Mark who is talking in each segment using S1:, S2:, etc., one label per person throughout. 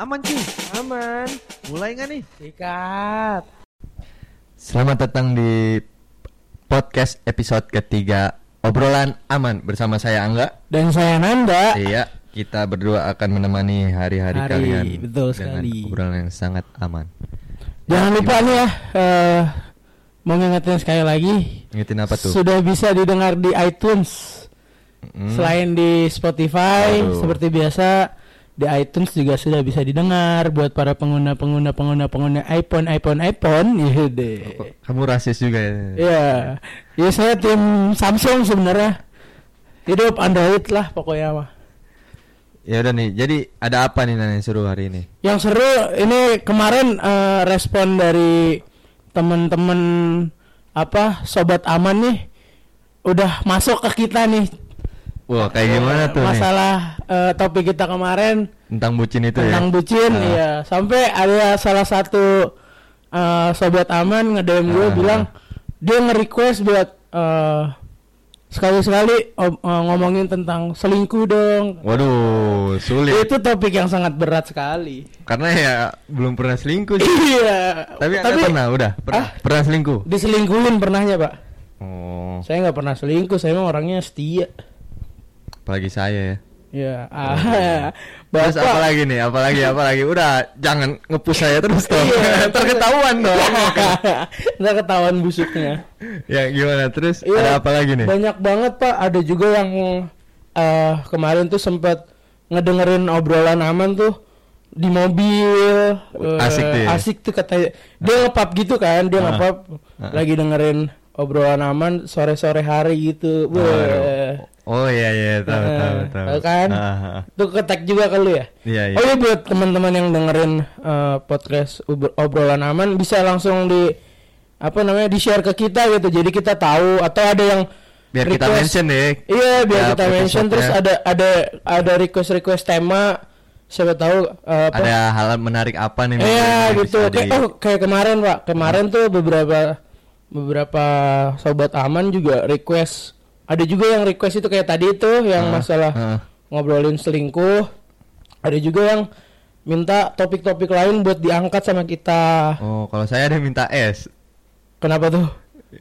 S1: Aman cuy, aman. Mulai nggak nih?
S2: Sikat.
S3: Selamat datang di podcast episode ketiga obrolan aman bersama saya Angga.
S2: Dan saya Nanda.
S3: Iya, kita berdua akan menemani hari-hari
S2: Hari,
S3: kalian
S2: betul
S3: dengan
S2: sekali.
S3: obrolan yang sangat aman.
S2: Jangan lupa nih ya, eh, mau ngingetin sekali lagi.
S3: Ngingetin apa tuh?
S2: Sudah bisa didengar di iTunes.
S3: Hmm.
S2: Selain di Spotify,
S3: Waduh.
S2: seperti biasa di iTunes juga sudah bisa didengar buat para pengguna pengguna pengguna pengguna iPhone iPhone iPhone. Iya deh.
S3: Kok Kamu rasis juga ya?
S2: Iya, ya saya tim Samsung sebenarnya. Hidup Android lah pokoknya mah.
S3: Ya udah nih, jadi ada apa nih yang seru hari ini?
S2: Yang seru ini kemarin eh, respon dari teman-teman apa sobat aman nih udah masuk ke kita nih
S3: Wah, kayak gimana tuh nih?
S2: masalah eh, topik kita kemarin
S3: Tentang bucin itu
S2: tentang
S3: ya?
S2: bucin
S3: Ah.
S2: iya sampai ada salah satu eh, sobat aman nge-DM gue
S3: Ah.
S2: bilang dia nge-request buat eh, sekali-sekali eh, ngomongin tentang selingkuh dong
S3: Waduh, sulit.
S2: itu topik yang sangat berat sekali
S3: Karena ya belum pernah selingkuh sih.
S2: iya
S3: Tapi, Anda pernah, udah? Pernah,
S2: Ah?
S3: pernah selingkuh?
S2: diselingkuhin pernahnya pak
S3: Oh,
S2: saya nggak pernah selingkuh saya emang orangnya setia
S3: apalagi saya ya.
S2: ya
S3: Oh,
S2: ah, bapak
S3: lagi nih? Apa lagi? Apa lagi? Udah, jangan ngepus saya terus dong.
S2: Iya.
S3: Terketahuan dong.
S2: nggak ketahuan busuknya
S3: ya gimana? Terus
S2: Iya,
S3: ada apa lagi nih?
S2: banyak banget pak ada juga yang eh kemarin tuh sempat ngedengerin obrolan aman tuh di mobil eh,
S3: Asik tuh ya?
S2: asik tuh katanya dia ngepap gitu kan dia ngepap
S3: Ah.
S2: lagi dengerin obrolan aman sore sore hari gitu Wah.
S3: Oh iya iya tahu
S2: Eh,
S3: tahu tahu.
S2: tahu kan?
S3: Ah, ah.
S2: Tuh ketek juga ke lu ya?
S3: Iya iya.
S2: Oh iya buat teman-teman yang dengerin eh, podcast ob- obrolan aman bisa langsung di apa namanya di share ke kita gitu. Jadi kita tahu atau ada yang
S3: Biar kita
S2: request-
S3: mention deh.
S2: Iya, biar
S3: Ya,
S2: kita mention terus
S3: episode-nya.
S2: ada ada ada request-request tema siapa tahu eh, apa
S3: Ada hal menarik apa nih?
S2: Iya gitu. Kayak,
S3: di-
S2: oh kayak kemarin Pak. Kemarin tuh beberapa beberapa sobat aman juga request. Ada juga yang request itu kayak tadi itu yang
S3: Ah,
S2: masalah
S3: ah.
S2: ngobrolin selingkuh. Ada juga yang minta topik-topik lain buat diangkat sama kita.
S3: Oh, kalau saya ada minta es.
S2: Kenapa tuh?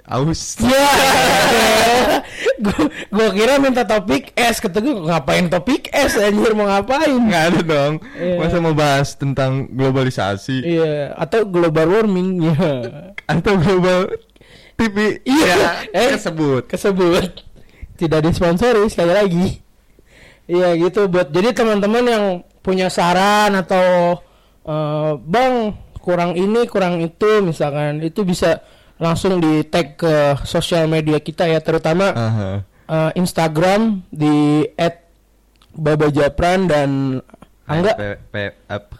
S3: Aus.
S2: Ya, gua, gua kira minta topik S kata gua ngapain topik S anjir mau ngapain?
S3: Nggak ada dong.
S2: Iya.
S3: Masa mau bahas tentang globalisasi
S2: Iya, atau global warming ya.
S3: atau global TV?
S2: Iya.
S3: Ya,
S2: Eh.
S3: kesebut.
S2: kesebut tidak disponsori sekali lagi iya gitu buat jadi teman-teman yang punya saran atau eh, bang kurang ini kurang itu misalkan itu bisa langsung di tag ke sosial media kita ya terutama
S3: Aha.
S2: eh, Instagram di @babajapran dan Angga
S3: P- P- ap-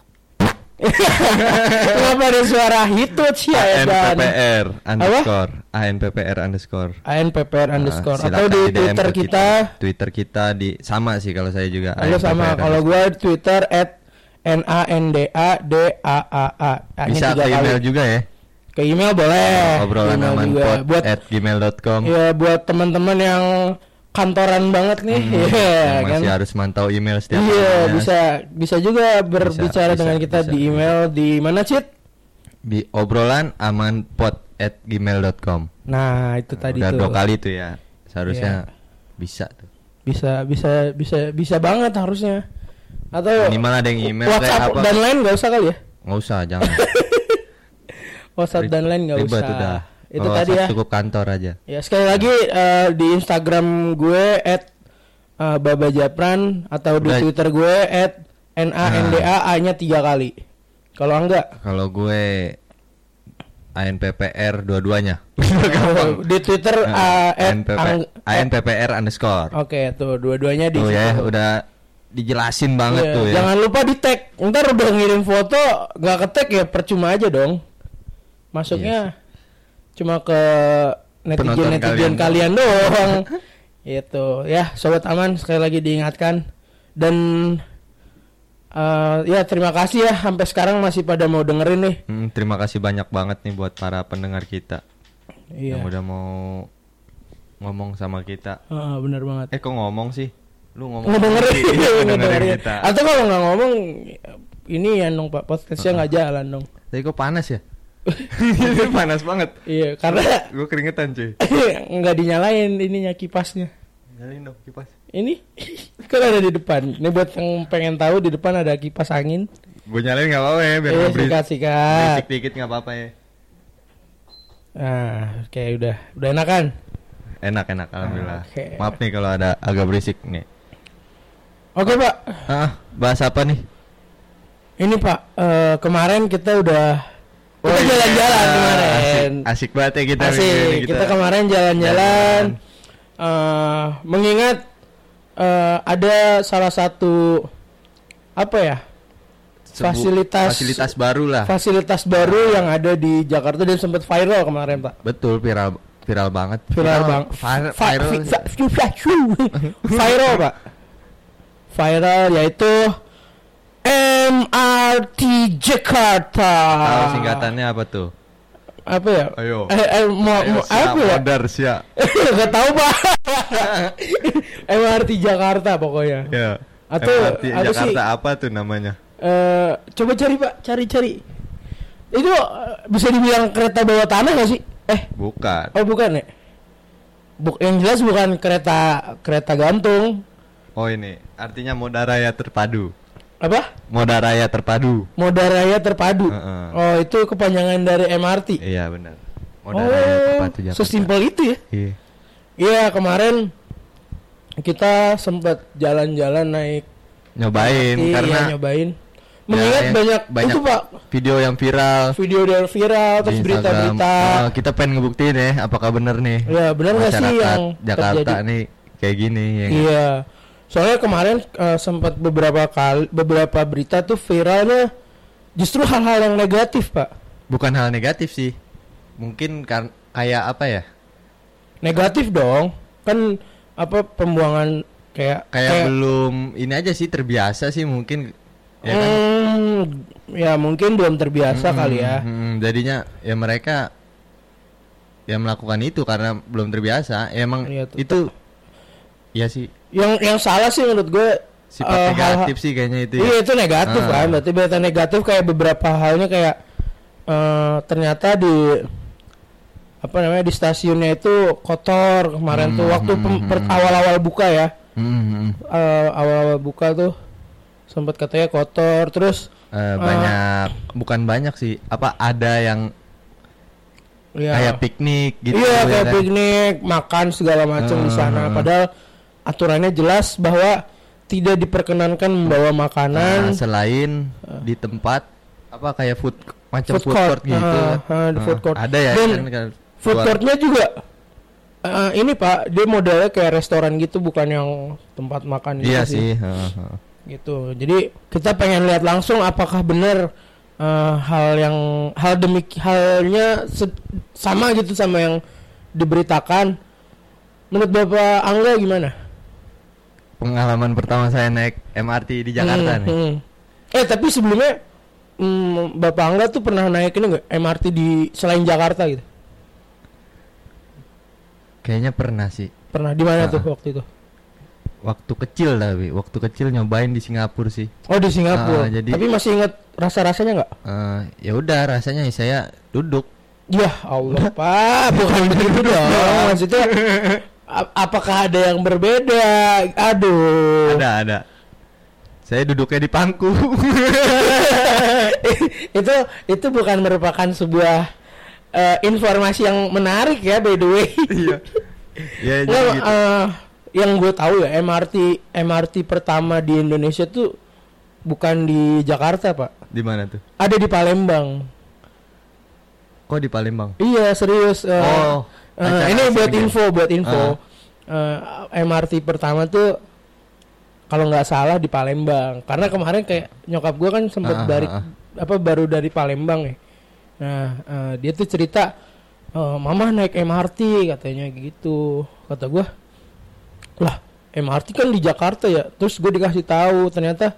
S2: kenapa ada suara hitut sih ya dan
S3: ANPPR underscore ANPPR underscore.
S2: ANPPR
S3: Nah,
S2: underscore. atau di
S3: DM
S2: Twitter
S3: ke
S2: kita.
S3: Twitter kita di sama sih kalau saya juga
S2: Halo sama. Kalau gue Twitter at N A N D A D A A A
S3: bisa ke email
S2: kali.
S3: juga ya?
S2: Ke email boleh.
S3: Obrolan aman
S2: buat
S3: at gmail.com
S2: ya buat teman-teman yang kantoran banget nih.
S3: Hmm,
S2: Iya,
S3: yang
S2: kan?
S3: masih harus mantau email setiap
S2: iya
S3: harinya.
S2: bisa bisa juga berbicara
S3: bisa,
S2: dengan kita
S3: bisa.
S2: di email. Di mana Cit
S3: di obrolan aman pod at gmail.com
S2: nah itu tadi
S3: udah
S2: tuh.
S3: dua kali tuh ya. Seharusnya bisa tuh.
S2: Bisa bisa bisa bisa banget harusnya. Atau
S3: minimal ada yang email kayak
S2: WhatsApp
S3: apa
S2: dan lain nggak usah kali ya?
S3: Nggak usah jangan.
S2: WhatsApp dan lain nggak usah.
S3: udah
S2: itu
S3: Kalau
S2: tadi ya.
S3: cukup kantor aja.
S2: Ya sekali lagi eh, di Instagram gue at eh, Baba Japran atau di
S3: Udah.
S2: Twitter gue at N A N D A A nya tiga kali. Kalau enggak?
S3: Kalau gue ANPPR dua-duanya.
S2: Di Twitter at
S3: ANPP
S2: Ang-
S3: ANPPR underscore.
S2: Oke tuh dua-duanya di
S3: tuh ya udah dijelasin banget
S2: Iya,
S3: tuh ya.
S2: Jangan lupa di tag. Ntar udah ngirim foto nggak ke tag ya percuma aja dong. Masuknya cuma ke netizen
S3: Penonton
S2: netizen
S3: kalian
S2: kalian, doang. itu ya sobat aman sekali lagi diingatkan dan eh, ya terima kasih ya sampai sekarang masih pada mau dengerin nih.
S3: Hmm, terima kasih banyak banget nih buat para pendengar kita
S2: Iya.
S3: yang udah mau ngomong sama kita
S2: Ah, benar banget.
S3: eh kok ngomong sih Lu ngomong
S2: ngedengerin,
S3: Iya, ngedengerin kita.
S2: Atau kalau nggak ngomong, ini ya dong pak podcastnya nggak jalan dong.
S3: Tapi kok panas ya? Ini panas banget.
S2: Iya, karena
S3: Gue keringetan cuy.
S2: nggak dinyalain ininya kipasnya.
S3: Nyalin dong kipas.
S2: Ini kan ada di depan. Ini buat yang pengen tahu di depan ada kipas angin.
S3: Gue nyalain nggak apa-apa ya biar berisik.
S2: sikat sikat.
S3: Berisik dikit nggak apa-apa ya.
S2: Nah, kayak udah, udah enak kan?
S3: Enak enak alhamdulillah.
S2: Oke.
S3: Maaf nih kalau ada agak berisik nih.
S2: Oke pak,
S3: Ah, bahas apa nih?
S2: ini pak eh, kemarin kita udah kita
S3: iya.
S2: jalan-jalan kemarin.
S3: Asik, asik banget ya kita.
S2: Asik,
S3: ini,
S2: kita, kemarin jalan-jalan. eh, mengingat eh, ada salah satu apa ya
S3: Sebu-
S2: fasilitas-
S3: fasilitas baru lah.
S2: fasilitas baru yang ada di Jakarta dan sempat viral kemarin pak.
S3: Betul viral viral banget.
S2: Viral bang.
S3: Viral.
S2: Va-
S3: viral.
S2: vi- va- vi- va- viral pak. Viral yaitu MRT Jakarta.
S3: Tahu singkatannya apa tuh?
S2: Apa ya?
S3: Ayo.
S2: Eh, eh, mau, mau- apa ya?
S3: Modar siap.
S2: Gak tahu pak. MRT Jakarta pokoknya.
S3: Ya.
S2: Atau
S3: MRT
S2: apa sih?
S3: Jakarta apa tuh namanya?
S2: Eh, coba cari pak, cari-cari. Itu eh, bisa dibilang kereta bawah tanah gak sih? Eh,
S3: Bukan.
S2: oh bukan ya? Buk, yang jelas bukan kereta kereta gantung.
S3: Oh ini artinya moda raya terpadu.
S2: Apa?
S3: Moda raya terpadu.
S2: Moda Raya Terpadu.
S3: Heeh.
S2: Oh, itu kepanjangan dari MRT.
S3: Iya benar. Moda raya
S2: oh,
S3: terpadu Jakarta.
S2: sesimpel itu ya?
S3: Iya.
S2: Iya, kemarin kita sempat jalan-jalan naik
S3: Nyobain
S2: MRT,
S3: karena
S2: ya, nyobain. Mengingat
S3: yang-
S2: banyak,
S3: banyak
S2: itu Pak,
S3: video yang viral
S2: video dari viral terus berita-berita.
S3: Oh, kita pengen ngebuktiin ya apakah benar nih.
S2: Ya, benar nggak sih yang
S3: Jakarta
S2: terjadi?
S3: nih kayak gini ya.
S2: Iya. Soalnya kemarin eh, sempat beberapa kali beberapa berita tuh viralnya justru hal-hal yang negatif, Pak.
S3: Bukan hal negatif sih. Mungkin kan kayak apa ya?
S2: Negatif dong. Kan apa pembuangan kayak
S3: Kayak belum ini aja sih terbiasa sih mungkin ya kan.
S2: Hmm, ya mungkin belum terbiasa
S3: Mm-mm,
S2: kali ya.
S3: mm-mm. jadinya ya mereka ya melakukan itu karena belum terbiasa. Ya, emang
S2: tetep.
S3: itu ya sih
S2: Yang yang salah sih menurut gue
S3: sifat
S2: eh,
S3: negatif
S2: hal-
S3: sih kayaknya itu. ya.
S2: Iya itu negatif
S3: Ah.
S2: kan. Berarti berita negatif kayak beberapa halnya kayak eh, ternyata di apa namanya di stasiunnya itu kotor kemarin tuh
S3: Hmm,
S2: waktu
S3: hmm, hmm.
S2: per- awal-awal buka ya.
S3: Mm, mm.
S2: Eh, awal-awal buka tuh sempat katanya kotor terus
S3: Eh, banyak bukan banyak sih apa ada yang
S2: ya
S3: kayak piknik gitu
S2: iya
S3: ya
S2: kayak
S3: kan?
S2: piknik makan segala macam di sana
S3: Hmm.
S2: padahal aturannya jelas bahwa tidak diperkenankan membawa makanan.
S3: Nah, selain di tempat apa kayak food macam
S2: Food
S3: food,
S2: court.
S3: court, gitu.
S2: Ah, ah, di food court.
S3: ada ya
S2: Dan
S3: kan,
S2: food courtnya juga eh, ini pak dia modelnya kayak restoran gitu bukan yang tempat makan gitu
S3: iya sih. heeh, heeh.
S2: gitu. Jadi kita pengen lihat langsung apakah benar eh, hal yang hal demik halnya sama gitu sama yang diberitakan. Menurut bapak Angga gimana
S3: pengalaman pertama saya naik MRT di Jakarta
S2: Hmm,
S3: nih
S2: hmm. eh tapi sebelumnya hmm, bapak Angga tuh pernah naik ini nggak MRT di selain Jakarta gitu
S3: kayaknya pernah sih
S2: pernah di mana tuh waktu itu
S3: waktu kecil tapi waktu kecil nyobain di Singapura sih
S2: Oh di Singapura.
S3: Ah, jadi-
S2: Tapi masih ingat rasa-rasanya nggak?
S3: Eh, ya udah rasanya saya duduk
S2: Ya Allah Pak, bukan begitu dong. Maksudnya apakah ada yang berbeda? Aduh.
S3: ada ada saya duduknya di pangku
S2: itu itu bukan merupakan sebuah eh, informasi yang menarik ya by the way.
S3: iya ya jadi
S2: Nggak,
S3: gitu.
S2: eh, yang gue tahu ya MRT MRT pertama di Indonesia tuh bukan di Jakarta pak,
S3: di mana tuh
S2: ada di Palembang.
S3: kok di Palembang
S2: Iya serius. eh,
S3: Oh, acara
S2: ini buat info, buat info. Eh, MRT pertama tuh kalau nggak salah di Palembang. Karena kemarin kayak nyokap gue kan sempat
S3: Ah, ah,
S2: dari
S3: ah.
S2: apa baru dari Palembang ya. Nah eh, dia tuh cerita, "Eh, mama naik MRT katanya gitu. Kata gue, lah MRT kan di Jakarta ya. Terus gue dikasih tahu ternyata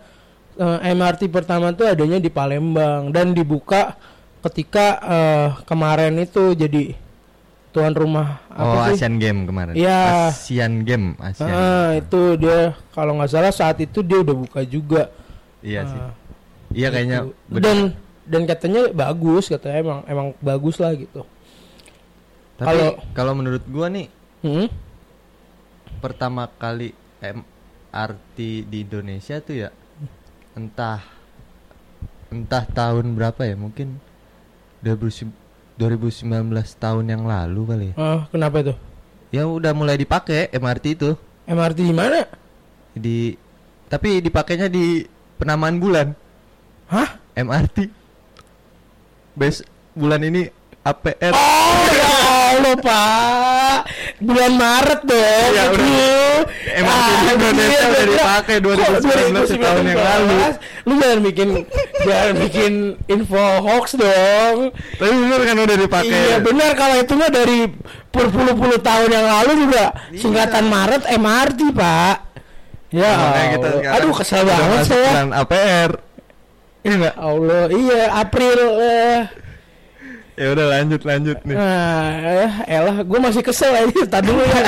S2: eh, MRT pertama tuh adanya di Palembang dan dibuka ketika eh, kemarin itu jadi tuan rumah
S3: Oh,
S2: apa sih?
S3: Asian Game kemarin.
S2: Iya.
S3: Asian Game, Asian.
S2: Ah, itu dia kalau nggak salah saat itu dia udah buka juga.
S3: Iya sih.
S2: Ah,
S3: Iya kayaknya
S2: gitu.
S3: bener.
S2: dan dan katanya bagus katanya emang emang bagus lah gitu.
S3: Tapi
S2: kalau-
S3: kalau menurut gua nih
S2: Hmm?
S3: pertama kali MRT di Indonesia tuh ya entah entah tahun berapa ya mungkin 2000 2019 tahun yang lalu kali ya.
S2: Ah, kenapa itu?
S3: Ya udah mulai dipakai MRT itu
S2: MRT di mana?
S3: di tapi dipakainya di penamaan bulan
S2: Hah?
S3: MRT. Bes bulan ini APR.
S2: Oh ya Allah Pak Bulan Maret dong
S3: Iya, udah. Emang
S2: Ah,
S3: di Indonesia
S2: iya,
S3: udah
S2: iya.
S3: dipakai
S2: Kok
S3: 2019 setahun yang lalu.
S2: Lu jangan bikin Jangan bikin info hoax dong
S3: Tapi bener kan udah dipakai.
S2: Iya benar kalau itu mah dari Berpuluh-puluh tahun yang lalu juga
S3: Iya.
S2: Singkatan Maret MRT Pak Ya
S3: Makanya kita
S2: Aduh kesel banget saya
S3: APR. Iya enggak?
S2: Allah Iya April eh.
S3: Ya udah lanjut lanjut nih.
S2: Nah, eh, elah, gue masih kesel aja. Tadi dulu ya.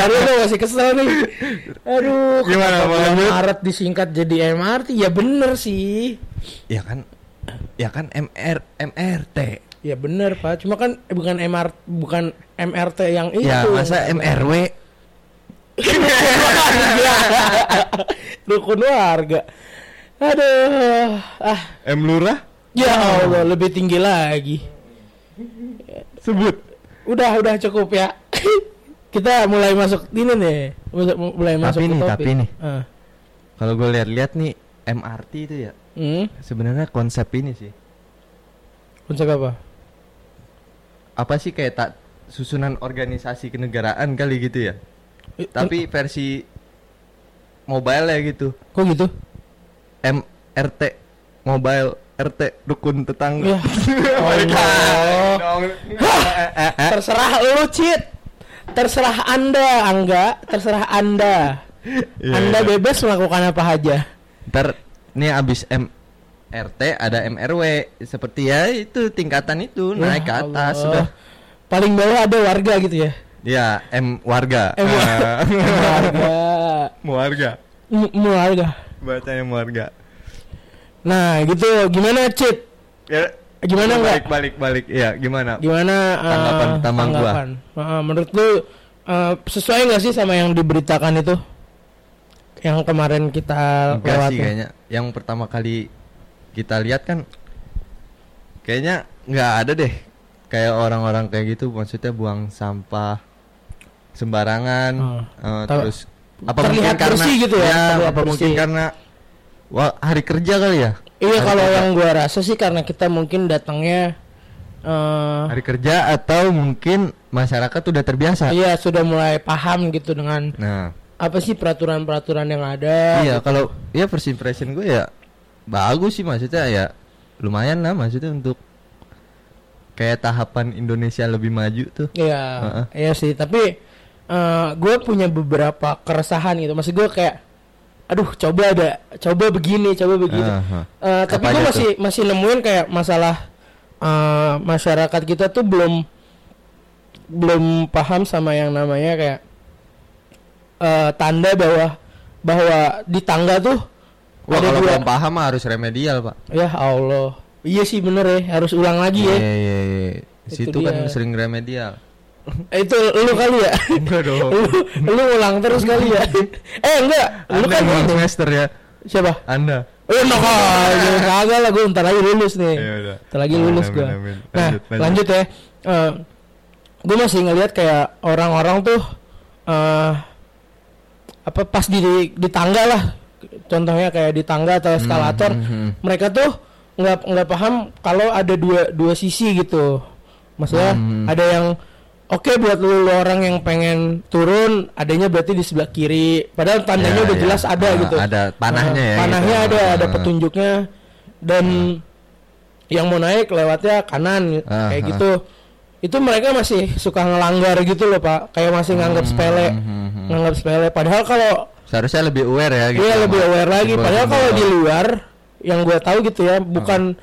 S2: Tadi gue masih kesel nih. Aduh,
S3: Gimana, mau lanjut?
S2: Maret disingkat jadi MRT? Ya bener sih.
S3: Ya kan ya kan MR MRT.
S2: Ya bener pak. Cuma kan eh, bukan MRT, bukan MRT yang itu.
S3: Ya masa MRW
S2: Rukun warga. Aduh, ah,
S3: M Lurah
S2: ya Allah, lebih tinggi lagi.
S3: Sebut.
S2: Udah, udah cukup ya. Kita mulai masuk ini nih. Mulai, mulai
S3: Tapi
S2: masuk ke
S3: nih,
S2: topik.
S3: tapi nih.
S2: Ah.
S3: Kalau gue lihat-lihat nih MRT itu ya
S2: Hmm,
S3: sebenarnya konsep ini sih.
S2: konsep apa?
S3: Apa sih kayak tak susunan organisasi kenegaraan kali gitu ya.
S2: Eh,
S3: Tapi versi mobile ya gitu.
S2: Kok gitu?
S3: MRT mobile RT rukun tetangga.
S2: Ya. Allah. Terserah lu, Cit. Terserah Anda, Angga. Terserah Anda.
S3: Iya,
S2: Anda
S3: iya.
S2: bebas melakukan apa aja.
S3: Ntar nih abis MRT ada MRW seperti ya itu tingkatan itu naik ke
S2: Ya
S3: atas
S2: Allah.
S3: sudah.
S2: Paling bawah ada warga gitu ya.
S3: Ya M warga.
S2: M warga.
S3: warga.
S2: M- warga.
S3: Bacanya warga.
S2: Nah, gitu. Gimana, Cit?
S3: Ya
S2: Gimana
S3: balik
S2: enggak?
S3: balik balik. Iya, gimana?
S2: Gimana eh,
S3: Tanggapan pertama gua.
S2: tanggapan? Eh, menurut lu eh, sesuai nggak sih sama yang diberitakan itu? Yang kemarin kita
S3: Enggak sih
S2: lewatin?
S3: kayaknya. Yang pertama kali kita lihat kan kayaknya nggak ada deh kayak orang-orang kayak gitu maksudnya buang sampah sembarangan eh,
S2: Tahu-
S3: terus apa
S2: terlihat
S3: mungkin karena
S2: gitu ya, terlihat
S3: apa mungkin
S2: bersih.
S3: karena wah hari kerja kali ya
S2: Iya
S3: Hari
S2: kalau
S3: kerja.
S2: yang gua rasa sih karena kita mungkin datangnya eh
S3: hari kerja atau mungkin masyarakat udah terbiasa
S2: iya sudah mulai paham gitu dengan
S3: nah
S2: apa sih peraturan-peraturan yang ada.
S3: iya kalau ya first impression gue ya bagus sih maksudnya ya lumayan lah maksudnya untuk kayak tahapan Indonesia lebih maju tuh
S2: Iya,
S3: Heeh.
S2: iya sih. Tapi gue punya beberapa keresahan gitu. Maksud gue kayak, aduh coba ada, coba begini, coba begitu.
S3: Aha.
S2: Eh, tapi
S3: Apa
S2: gue masih masih nemuin kayak masalah eh, masyarakat kita tuh belum belum paham sama yang namanya kayak eh, tanda bahwa bahwa di tangga tuh
S3: Wah
S2: ada
S3: kalau
S2: dua.
S3: belum paham harus remedial pak.
S2: Ya Allah, iya sih bener ya, harus ulang lagi ya.
S3: Iya iya iya.
S2: Itu
S3: Situ kan sering remedial.
S2: Eh, Itu lu kali ya?
S3: Enggak dong.
S2: lu, lu ulang terus kali ya? eh enggak, lu
S3: Anda
S2: kan ini.
S3: semester ya.
S2: Siapa?
S3: Anda.
S2: Oh, no, kagak lah gue ntar lagi lulus nih.
S3: Ya udah.
S2: Ntar lagi lulus gue. Nah,
S3: Lanjut,
S2: lanjut,
S3: lanjut.
S2: ya. gue masih ngelihat kayak orang-orang tuh eh apa pas di di tangga lah. Contohnya kayak di tangga atau eskalator,
S3: hmm, hmm.
S2: mereka tuh nggak nggak paham kalau ada dua dua sisi gitu. Maksudnya
S3: Hmm.
S2: ada yang oke buat lu, lu orang yang pengen turun, adanya berarti di sebelah kiri. Padahal tandanya
S3: Ya,
S2: udah
S3: ya.
S2: jelas ada
S3: Ah,
S2: gitu.
S3: ada panahnya
S2: Nah,
S3: ya,
S2: Panahnya
S3: gitu.
S2: ada, ada
S3: Ah.
S2: petunjuknya dan yang mau naik lewatnya kanan
S3: Ah,
S2: kayak
S3: ah.
S2: gitu. Itu mereka masih suka ngelanggar gitu loh, Pak. Kayak masih nganggap sepele.
S3: hmm, hmm, hmm.
S2: Nganggap sepele padahal kalau
S3: Seharusnya lebih aware ya gitu.
S2: Iya lebih aware lagi. Padahal kalau di luar yang gue tahu gitu ya, bukan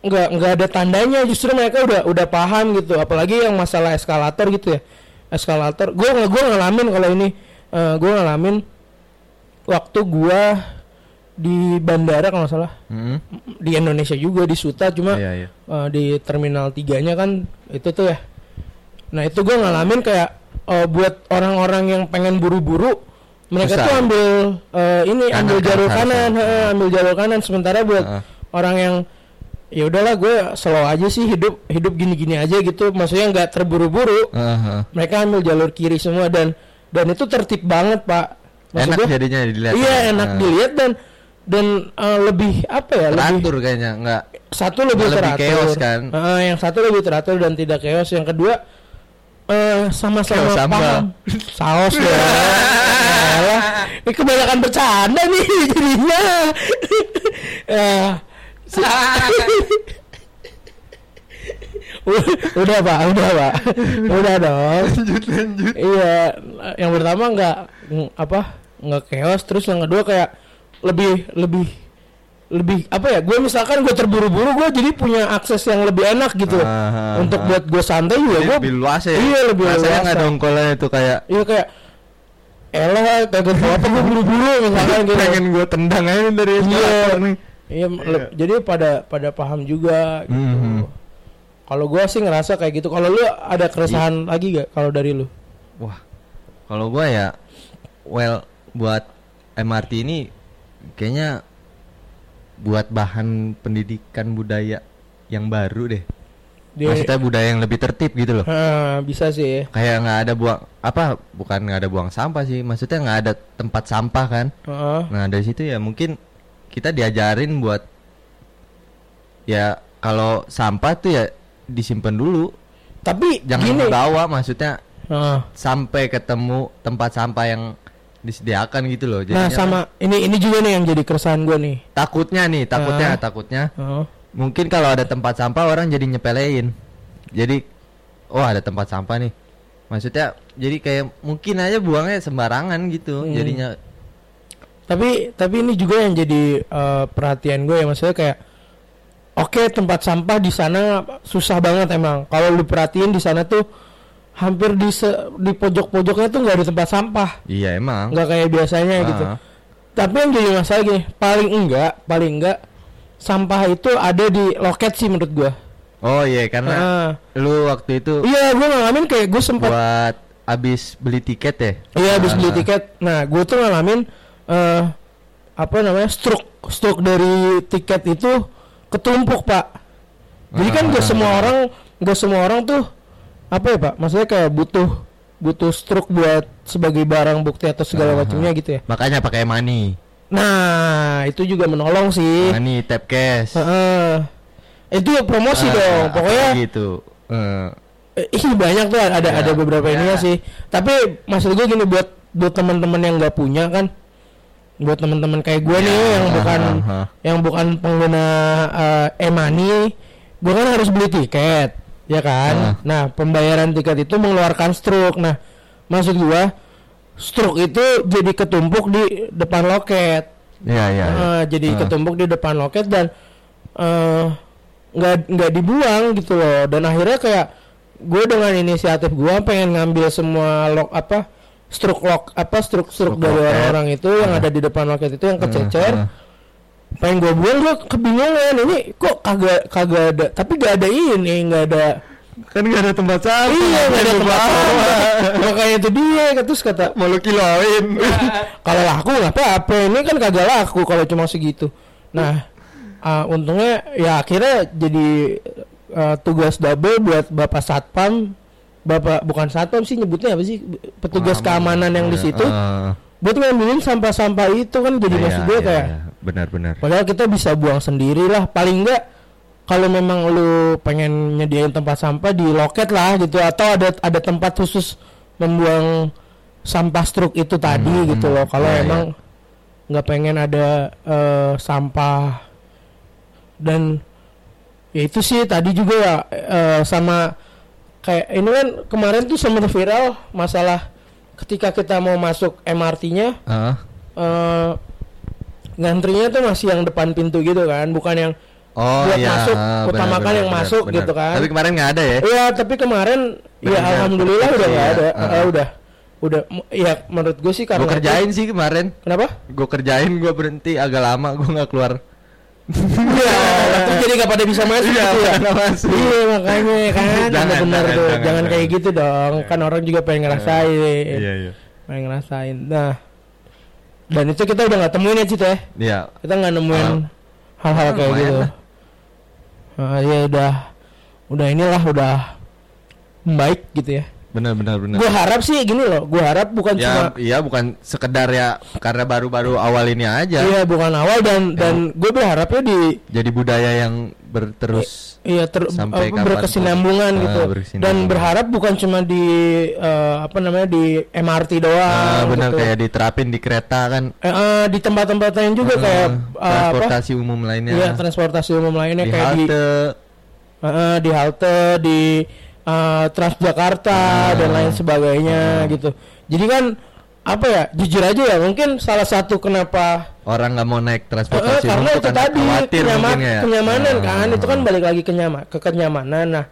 S2: nggak nggak ada tandanya justru mereka udah udah paham gitu. Apalagi yang masalah eskalator gitu ya. Eskalator gue nggak gue ngalamin kalau ini. Eh gue ngalamin waktu gue di bandara kalau nggak salah.
S3: Hmm.
S2: di Indonesia juga di Suta. Cuma
S3: Iya, iya.
S2: eh, di terminal tiganya kan itu tuh ya. Nah itu gue ngalamin kayak eh, buat orang-orang yang pengen buru-buru mereka
S3: Susah.
S2: tuh ambil eh, ini
S3: Kanan
S2: ambil jalur kanan. Heeh, ambil jalur kanan. Sementara buat
S3: Heeh.
S2: orang yang ya udahlah gue slow aja sih hidup hidup gini-gini aja gitu maksudnya nggak terburu-buru
S3: Heeh.
S2: mereka ambil jalur kiri semua dan dan itu tertib banget pak Maksud
S3: Enak
S2: gua,
S3: jadinya dilihat.
S2: iya
S3: ya.
S2: enak
S3: Heeh.
S2: dilihat dan dan eh, lebih apa ya lebih
S3: Teratur kayaknya enggak.
S2: satu lebih
S3: Nggak lebih
S2: teratur
S3: chaos kan?
S2: Heeh, yang satu lebih teratur dan tidak chaos yang kedua eh sama-sama
S3: Chaos sambal.
S2: paham saus ya ini kebanyakan bercanda nih jadinya si- udah pak udah pak udah dong
S3: lanjut lanjut.
S2: iya yang pertama nggak ng- apa nggak chaos terus yang kedua kayak lebih lebih lebih apa ya gue misalkan gue terburu-buru gue jadi punya akses yang lebih enak gitu
S3: Ah, ah,
S2: untuk
S3: ah.
S2: buat gue santai juga gue
S3: lebih luas ya.
S2: iya lebih luas
S3: nggak dongkolnya itu kayak
S2: iya kayak elah kagak tahu apa gue buru-buru misalkan gitu
S3: pengen gue tendang aja dari
S2: Iya.
S3: nih.
S2: Iya le- jadi pada pada paham juga gitu
S3: Mhm.
S2: kalau gue sih ngerasa kayak gitu kalau lu ada keresahan lagi gak kalau dari lu
S3: Wah, kalau gua ya, well, buat MRT ini kayaknya buat bahan pendidikan budaya yang baru deh.
S2: Dia-
S3: Maksudnya budaya yang lebih tertib gitu loh.
S2: Ah, bisa sih
S3: Kayak nggak ada buang apa? Bukan nggak ada buang sampah sih. Maksudnya nggak ada tempat sampah kan?
S2: Heeh.
S3: Nah dari situ ya mungkin kita diajarin buat ya kalau sampah tuh ya disimpan dulu,
S2: tapi
S3: jangan
S2: gini
S3: dibawa. Maksudnya
S2: Heeh.
S3: sampai ketemu tempat sampah yang disediakan gitu loh.
S2: Nah
S3: Jadinya
S2: sama ini ini juga nih yang jadi keresahan gue nih.
S3: takutnya nih, takutnya, takutnya
S2: Heeh.
S3: mungkin kalau ada tempat sampah orang jadi nyepelein. Jadi oh ada tempat sampah nih. Maksudnya jadi kayak mungkin aja buangnya sembarangan gitu.
S2: Hmm.
S3: Jadinya
S2: Tapi tapi ini juga yang jadi eh, perhatian gue ya maksudnya kayak oke tempat sampah di sana susah banget emang. Kalau lu perhatiin di sana tuh hampir di se- di pojok-pojoknya tuh nggak ada tempat sampah,
S3: iya emang.
S2: nggak kayak biasanya
S3: Ah.
S2: gitu. Tapi yang jadi masalah gini, paling enggak, paling enggak sampah itu ada di loket sih menurut gue.
S3: Oh iya karena
S2: Heeh.
S3: lu waktu itu
S2: Iya, gue ngalamin kayak gue sempat
S3: buat abis beli tiket ya.
S2: Iya habis beli
S3: Ah.
S2: tiket. Nah, gue tuh ngalamin eh apa namanya struk struk dari tiket itu ketumpuk pak. Jadi kan gak
S3: Ah.
S2: semua orang gak semua orang tuh apa ya pak? Maksudnya kayak butuh butuh struk buat sebagai barang bukti atau segala
S3: Ah.
S2: macamnya gitu ya.
S3: Makanya pakai money.
S2: Nah itu juga menolong sih.
S3: Money tap cash.
S2: Heeh. itu promosi
S3: Ah,
S2: dong. Pokoknya
S3: gitu. Eh,
S2: Ih banyak tuh ada
S3: Ya,
S2: ada beberapa
S3: ya.
S2: ininya sih. Tapi maksud gue gini buat buat teman-teman yang nggak punya kan, buat teman-teman kayak gue nih yang
S3: Ah,
S2: bukan
S3: ah.
S2: yang bukan pengguna eh, e-money, gue kan harus beli tiket, ya kan?
S3: Ah.
S2: Nah pembayaran tiket itu mengeluarkan struk. Nah maksud gue struk itu jadi ketumpuk di depan loket.
S3: Iya iya. iya.
S2: Eh, jadi
S3: Ah.
S2: ketumpuk di depan loket dan eh, nggak nggak dibuang gitu loh dan akhirnya kayak gue dengan inisiatif gue pengen ngambil semua lok apa struk lok apa struk struk dari orang-orang itu yang ada di depan loket itu yang
S3: Ah,
S2: kececer
S3: ah.
S2: pengen gue buang gue kebingungan ini kok kagak kagak ada tapi gak ada ini nggak ada
S3: Kan gak ada tempat sampah.
S2: iya nggak ada tempat sampah. makanya itu dia terus kata
S3: Mau lu kiloin.
S2: kalau laku nggak apa-apa ini kan kagak laku kalau cuma segitu nah ah, untungnya ya akhirnya jadi ah, tugas double buat bapak satpam bapak bukan satpam sih nyebutnya apa sih? Petugas keamanan yang di situ.
S3: Ah.
S2: buat ngambilin sampah-sampah itu kan jadi
S3: Iya,
S2: maksud gue
S3: iya,
S2: kayak
S3: iya. benar-benar.
S2: padahal kita bisa buang sendiri lah paling enggak kalau memang lu pengen nyediain tempat sampah di loket lah gitu. Atau ada ada tempat khusus membuang sampah struk itu tadi
S3: Hmm,
S2: gitu loh. Kalau
S3: iya,
S2: emang nggak pengen ada eh, sampah. Dan ya itu sih tadi juga ya eh, sama kayak ini kan kemarin tuh sempat viral masalah ketika kita mau masuk MRT-nya
S3: Ah.
S2: eh ngantrinya tuh masih yang depan pintu gitu kan bukan yang
S3: Oh
S2: buat
S3: iya.
S2: masuk,
S3: ah,
S2: utamakan yang
S3: benar,
S2: masuk
S3: benar.
S2: gitu kan.
S3: Tapi kemarin nggak ada ya?
S2: Iya, tapi kemarin ya
S3: Benar,
S2: alhamdulillah udah nggak
S3: ya.
S2: ada.
S3: Ah.
S2: Eh, udah. Udah ya menurut gue sih karena
S3: Gue kerjain sih kemarin.
S2: Kenapa?
S3: Gue kerjain, gue berhenti agak lama, gue nggak keluar.
S2: Iya, jadi gak pada bisa masuk
S3: Iya,
S2: gitu ya.
S3: masuk.
S2: Iya, makanya kan
S3: Jangan,
S2: benar
S3: jangan,
S2: tuh.
S3: jangan,
S2: Jangan, kayak gitu dong. Kan orang juga pengen ngerasain.
S3: Iya iya.
S2: Pengen ngerasain. Nah, dan itu kita udah nggak temuin ya Cita ya.
S3: Iya.
S2: Kita nggak nemuin hal-hal kayak gitu. Nah, ya udah udah inilah udah baik gitu ya.
S3: Benar benar benar.
S2: Gue harap sih gini loh, gue harap bukan
S3: Ya,
S2: cuma
S3: iya bukan sekedar ya karena baru-baru awal ini aja.
S2: iya bukan awal dan
S3: Ya.
S2: dan gue berharapnya di
S3: Jadi budaya yang berterus
S2: iya ter,
S3: Sampai
S2: apa, berkesinambungan
S3: Ah,
S2: gitu
S3: berkesinambungan.
S2: dan berharap bukan cuma di eh, apa namanya di MRT doang
S3: Ah, benar
S2: gitu.
S3: kayak diterapin di kereta kan.
S2: Eh, eh, di tempat-tempat lain juga
S3: Ah,
S2: kayak apa
S3: transportasi umum lainnya.
S2: Iya transportasi umum lainnya
S3: di
S2: kayak di
S3: halte.
S2: eh, eh, di halte di eh, Transjakarta
S3: Ah.
S2: dan lain sebagainya gitu. Jadi kan apa ya jujur aja ya mungkin salah satu kenapa
S3: orang nggak mau naik
S2: eh, eh,
S3: transportasi umum
S2: karena itu tadi
S3: khawatir
S2: kenyama-
S3: mungkin ya.
S2: kenyamanan
S3: Ah,
S2: kan itu kan balik lagi kenyama ke kenyamanan. Nah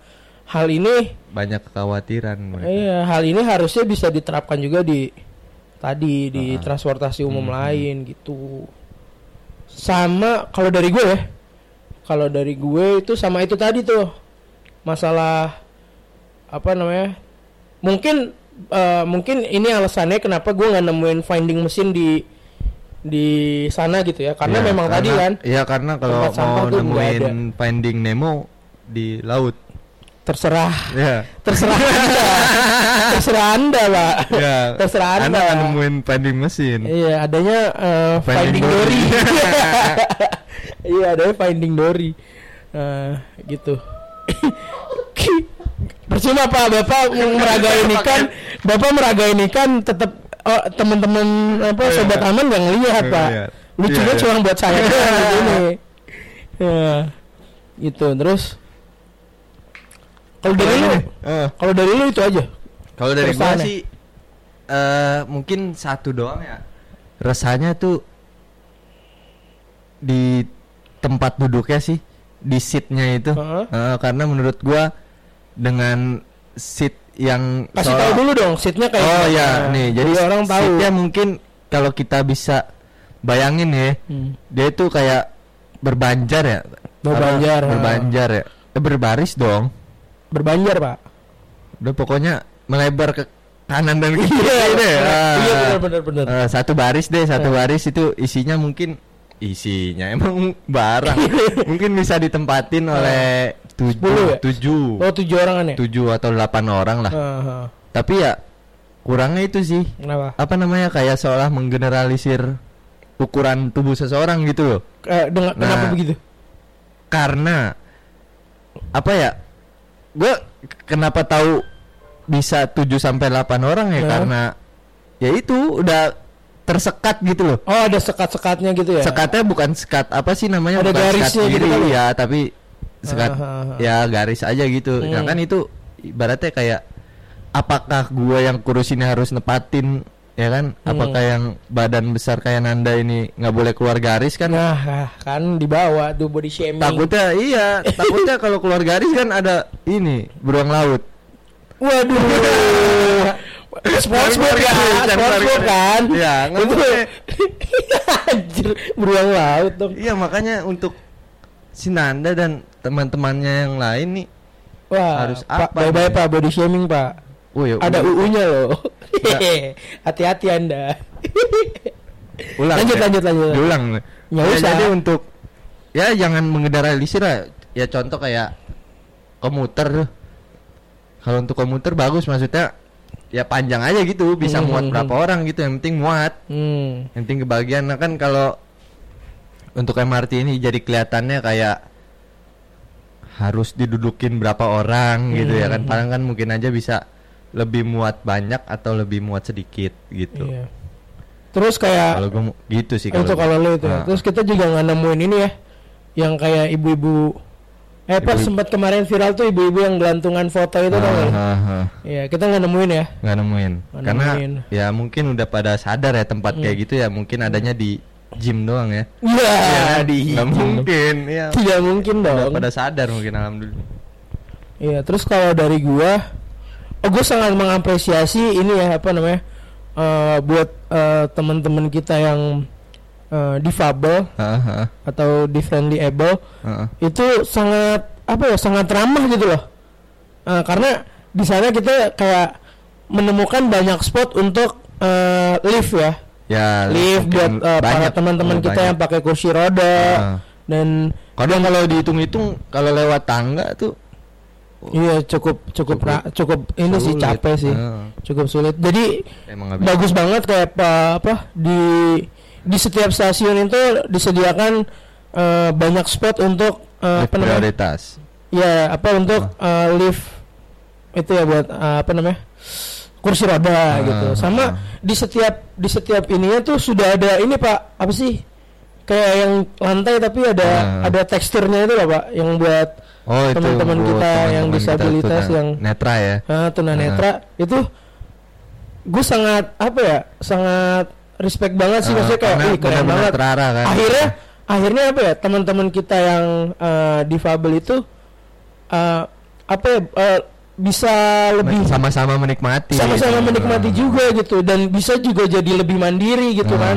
S2: hal ini
S3: banyak kekhawatiran mereka.
S2: iya hal ini harusnya bisa diterapkan juga di tadi di
S3: Ah.
S2: transportasi umum
S3: Hmm.
S2: lain gitu. Sama kalau dari gue ya, kalau dari gue itu sama itu tadi tuh masalah apa namanya? Mungkin eh, mungkin ini alasannya kenapa gue nggak nemuin finding mesin di di sana gitu ya, karena
S3: Iya,
S2: memang tadi
S3: karena-
S2: kan
S3: Iya karena kalau mau nemuin. Finding Nemo di laut.
S2: terserah
S3: Ya.
S2: terserah anda, terserah anda pak,
S3: ya.
S2: terserah anda.
S3: Anda nggak nemuin Finding mesin.
S2: Iya, adanya eh,
S3: Finding
S2: Finding Dory. Iya, adanya Finding Dory. Eh, gitu. Percuma Pak, Bapak meragain ikan, Bapak meragain ikan tetap oh, teman-teman apa
S3: Iya.
S2: sobat aman nggak ngelihat
S3: Nggak
S2: Pak.
S3: ngelihat.
S2: Lucunya
S3: Iya,
S2: cuma
S3: iya.
S2: buat saya di sini. Ya. Gitu. Terus kalau dari lu,
S3: Eh,
S2: kalau dari lu itu aja.
S3: Kalau dari gua sih eh mungkin satu doang ya. Rasanya tuh di tempat duduknya sih, di seatnya itu.
S2: Heeh.
S3: Eh, karena menurut gua dengan seat yang
S2: Kasih tahu dulu dong seatnya kayak
S3: Oh ya, nih jadi
S2: orang tahu.
S3: seatnya mungkin kalau kita bisa bayangin ya,
S2: Hmm.
S3: dia itu kayak berbanjar ya.
S2: Berbanjar,
S3: Apa? berbanjar ya. Eh, berbaris dong.
S2: Berbanjar, Pak.
S3: Udah pokoknya melebar ke kanan dan kiri
S2: Iya,
S3: deh.
S2: iya,
S3: Ah.
S2: iya, benar, benar, benar.
S3: Eh, satu baris deh, satu
S2: Eh.
S3: baris itu isinya mungkin isinya emang barang. mungkin bisa ditempatin oleh tujuh,
S2: ya?
S3: tujuh,
S2: Oh, tujuh orang kan ya?
S3: tujuh atau delapan orang lah.
S2: Ah, ah.
S3: Tapi ya kurangnya itu sih
S2: Kenapa?
S3: apa namanya kayak seolah menggeneralisir ukuran tubuh seseorang gitu loh.
S2: Eh, dengan,
S3: Nah.
S2: kenapa begitu?
S3: Karena apa ya? Gue kenapa tahu bisa 7 sampai 8 orang ya
S2: Ya.
S3: karena ya itu udah tersekat gitu loh.
S2: Oh, ada sekat-sekatnya gitu ya?
S3: Sekatnya bukan sekat apa sih namanya?
S2: Ada
S3: bukan
S2: garisnya
S3: sekat
S2: gitu kali
S3: ya, tapi sekat
S2: Ah, ah, ah.
S3: ya garis aja gitu. Nah
S2: Hmm.
S3: kan itu ibaratnya kayak apakah gua yang kurus ini harus nepatin ya kan?
S2: Hmm.
S3: Apakah yang badan besar kayak Nanda ini nggak boleh keluar garis kan?
S2: Nah, ah, kan dibawa tuh body shaming.
S3: Takutnya iya, takutnya kalau keluar garis kan ada ini beruang laut.
S2: Waduh. Sportsboard kan, kan.
S3: Iya, boleh.
S2: Anjir, beruang laut dong.
S3: Iya makanya untuk si Nanda dan teman-temannya yang lain nih,
S2: Wah,
S3: Harus apa
S2: bye-bye
S3: nih?
S2: Pak body shaming, Pak.
S3: oh ya
S2: Ada UU-nya loh.
S3: Ya.
S2: Hati-hati Anda.
S3: ulang
S2: lanjut,
S3: ya?
S2: lanjut, lanjut.
S3: Diulang. Ya,
S2: usah.
S3: Jadi untuk ya jangan mengeneralisir lah. Ya contoh kayak komuter. Kalau untuk komuter bagus maksudnya ya panjang aja gitu bisa
S2: Hmm,
S3: muat
S2: hmm,
S3: berapa orang gitu yang penting muat
S2: Hmm.
S3: yang penting kebagian nah kan kalau untuk MRT ini jadi kelihatannya kayak harus didudukin berapa orang gitu ya kan
S2: Hmm.
S3: padahal kan mungkin aja bisa lebih muat banyak atau lebih muat sedikit gitu
S2: Iya. Terus kayak
S3: kalau gue gitu sih
S2: untuk
S3: gua.
S2: kalau lu itu. ya.
S3: Ah.
S2: Terus kita juga nggak nemuin ini ya, yang kayak ibu-ibu. Eh pas sempat kemarin viral tuh ibu-ibu yang gelantungan foto itu tau nggak?
S3: ah, ah.
S2: Iya kita nggak nemuin ya.
S3: nggak nemuin
S2: Nggak
S3: karena
S2: nemuin.
S3: ya mungkin udah pada sadar ya tempat kayak
S2: Hmm.
S3: gitu ya mungkin adanya di gym doang ya.
S2: Iya,
S3: kan?
S2: di
S3: Nggak mungkin, ya.
S2: Tidak mungkin
S3: Udah
S2: dong.
S3: pada sadar mungkin alhamdulillah.
S2: Iya, terus kalau dari gua, oh gua sangat mengapresiasi ini ya apa namanya eh, buat eh, teman-teman kita yang eh, difabel
S3: Heeh,
S2: atau differently able
S3: heeh.
S2: itu sangat apa ya sangat ramah gitu loh. Eh, karena di sana kita kayak menemukan banyak spot untuk eh, lift ya,
S3: Ya,
S2: lift buat
S3: mungkin
S2: eh, para
S3: banyak.
S2: teman-teman
S3: Oh,
S2: kita
S3: banyak.
S2: yang pakai kursi roda
S3: Heeh.
S2: dan
S3: Kadang kalau dihitung-hitung kalau lewat tangga tuh
S2: iya cukup cukup
S3: Cukup
S2: ra- cukup ini sih
S3: sulit.
S2: capek sih,
S3: Heeh.
S2: cukup sulit. Jadi
S3: Emang
S2: bagus banget kayak apa, apa di di setiap stasiun itu disediakan eh, banyak spot untuk
S3: Lift
S2: namanya?
S3: prioritas.
S2: ya apa untuk eh, lift itu ya buat eh, apa namanya? Kursi roda
S3: Ah,
S2: gitu. Sama
S3: ah.
S2: di setiap di setiap ininya tuh sudah ada ini pak. Apa sih? Kayak yang lantai tapi ada
S3: Ah.
S2: ada teksturnya itu loh pak yang buat
S3: Oh,
S2: Teman-teman kita yang
S3: teman-teman kita
S2: disabilitas
S3: tuna-
S2: yang-
S3: netra ya.
S2: ah, tunanetra itu gue sangat apa ya sangat respect banget sih
S3: Ah,
S2: maksudnya kayak "Ih, keren banget
S3: terarah kan.
S2: akhirnya akhirnya apa ya teman-teman kita yang eh, difabel itu eh, apa ya eh, bisa lebih
S3: sama-sama menikmati.
S2: sama-sama
S3: gitu.
S2: menikmati juga gitu dan bisa juga jadi lebih mandiri gitu
S3: Ah.
S2: kan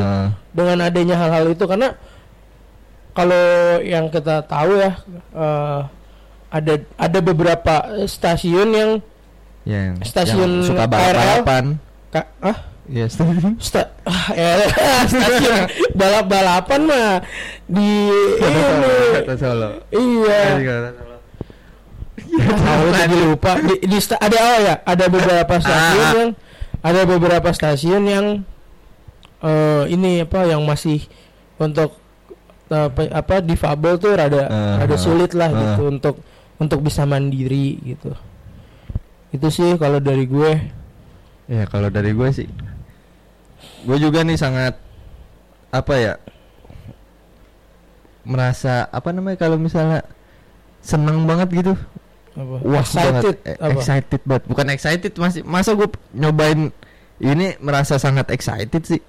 S2: dengan adanya hal-hal itu karena kalau yang kita tahu ya eh, ada ada beberapa stasiun yang
S3: Ya, yang,
S2: Stasiun
S3: yang suka
S2: KRL.
S3: balapan.
S2: ka, ah
S3: Iya, stasiun.
S2: sta, ah, ya, stasiun. Balap-balapan mah di ini.
S3: Solo.
S2: iya. Tahu jadi lupa. Di, di ada oh ya ada beberapa stasiun
S3: Ah.
S2: yang ada beberapa stasiun yang eh ini apa yang masih untuk eh, apa, apa difabel tuh rada
S3: Ah,
S2: rada
S3: ah,
S2: sulit lah
S3: ah.
S2: gitu untuk untuk bisa mandiri gitu. Itu sih kalau dari gue.
S3: Ya kalau dari gue sih, gue juga nih sangat apa ya merasa apa namanya kalau misalnya seneng banget gitu,
S2: apa?
S3: Wah
S2: excited
S3: banget, E-
S2: apa?
S3: excited banget, bukan excited masih masa gue nyobain ini merasa sangat excited sih,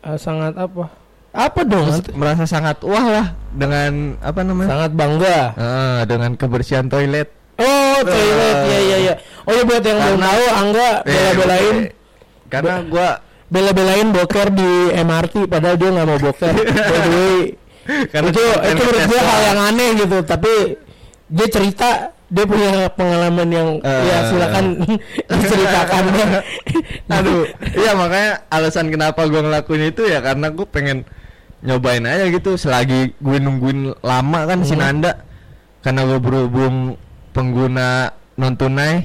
S2: Eh, sangat apa? Apa dong?
S3: Maksud- merasa sangat wah lah dengan apa namanya?
S2: Sangat bangga.
S3: Ah, dengan kebersihan toilet.
S2: oh toilet.
S3: Eh.
S2: ya ya ya oh ya buat yang belum tahu angga
S3: Eh,
S2: bela-belain.
S3: oke. karena gue
S2: bela-belain boker di MRT padahal dia nggak mau boker. Way
S3: karena
S2: itu itu menurut gue hal yang aneh gitu tapi dia cerita dia punya pengalaman yang
S3: Eh.
S2: ya silakan diceritakan.
S3: Aduh, iya makanya alasan kenapa gue ngelakuin itu ya karena gue pengen nyobain aja gitu selagi gue nungguin lama kan si
S2: Hmm.
S3: Nanda. Karena gue berhubung pengguna non tunai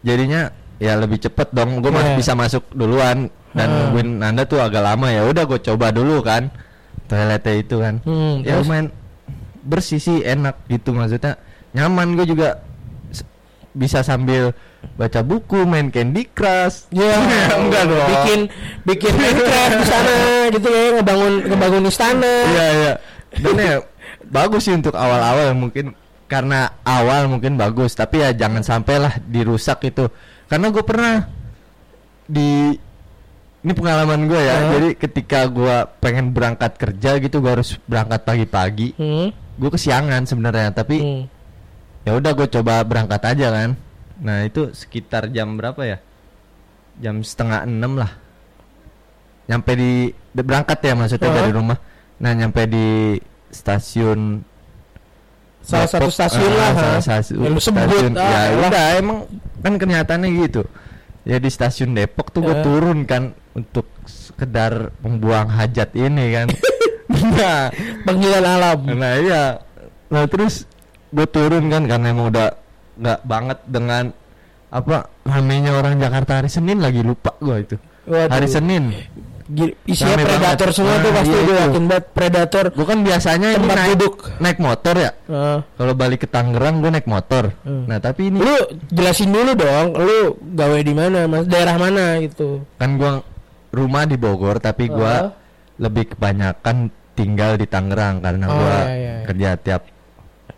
S3: jadinya ya lebih cepet dong. Gue masih
S2: Iya.
S3: bisa masuk duluan. Dan
S2: Hmm.
S3: nungguin Nanda tuh agak lama ya. Udah gue coba dulu kan. Toiletnya itu kan.
S2: Hmm,
S3: ya
S2: terus?
S3: lumayan bersih sih enak gitu maksudnya. Nyaman gue juga bisa sambil baca buku main Candy Crush.
S2: Ya
S3: enggak dong
S2: bikin bikin Minecraft di sana gitu ya ngebangun ngebangun istana.
S3: Iya iya. Dan ya bagus sih untuk awal-awal mungkin. Karena awal mungkin bagus tapi ya jangan sampailah dirusak itu karena gue pernah di ini pengalaman gue ya.
S2: Hah?
S3: jadi ketika gue pengen berangkat kerja gitu gue harus berangkat pagi-pagi.
S2: Hmm,
S3: gue kesiangan sebenarnya tapi
S2: hmm.
S3: ya udah gue coba berangkat aja kan. Nah itu sekitar jam berapa ya? Jam setengah enam lah. Nyampe di, berangkat ya maksudnya
S2: Heeh.
S3: dari rumah. Nah nyampe di stasiun
S2: salah satu stasiun
S3: ah,
S2: lah
S3: salah
S2: ha.
S3: satu
S2: Ya, sebut
S3: stasiun.
S2: ah,
S3: ya udah emang kan kenyataannya gitu ya di stasiun Depok tuh gue
S2: Ya.
S3: turun kan untuk sekedar membuang hajat ini kan nah
S2: panggilan alam
S3: Nah iya Nah terus gue turun kan karena emang udah nggak banget dengan apa ramenya orang Jakarta hari Senin lagi lupa gue itu
S2: Waduh.
S3: hari Senin
S2: isinya
S3: Rame
S2: predator
S3: banget.
S2: semua tuh
S3: Ah,
S2: pasti
S3: iya
S2: gue
S3: itu.
S2: yakin banget predator
S3: gue kan biasanya ini naik,
S2: duduk
S3: naik motor ya
S2: Ah.
S3: kalau balik ke Tangerang gue naik motor
S2: Hmm.
S3: nah tapi ini
S2: lu jelasin dulu dong lu gawe di mana mas daerah mana gitu
S3: kan gue rumah di Bogor tapi gue
S2: Ah.
S3: lebih kebanyakan tinggal di Tangerang karena
S2: Oh,
S3: gue
S2: iya, iya, iya.
S3: kerja tiap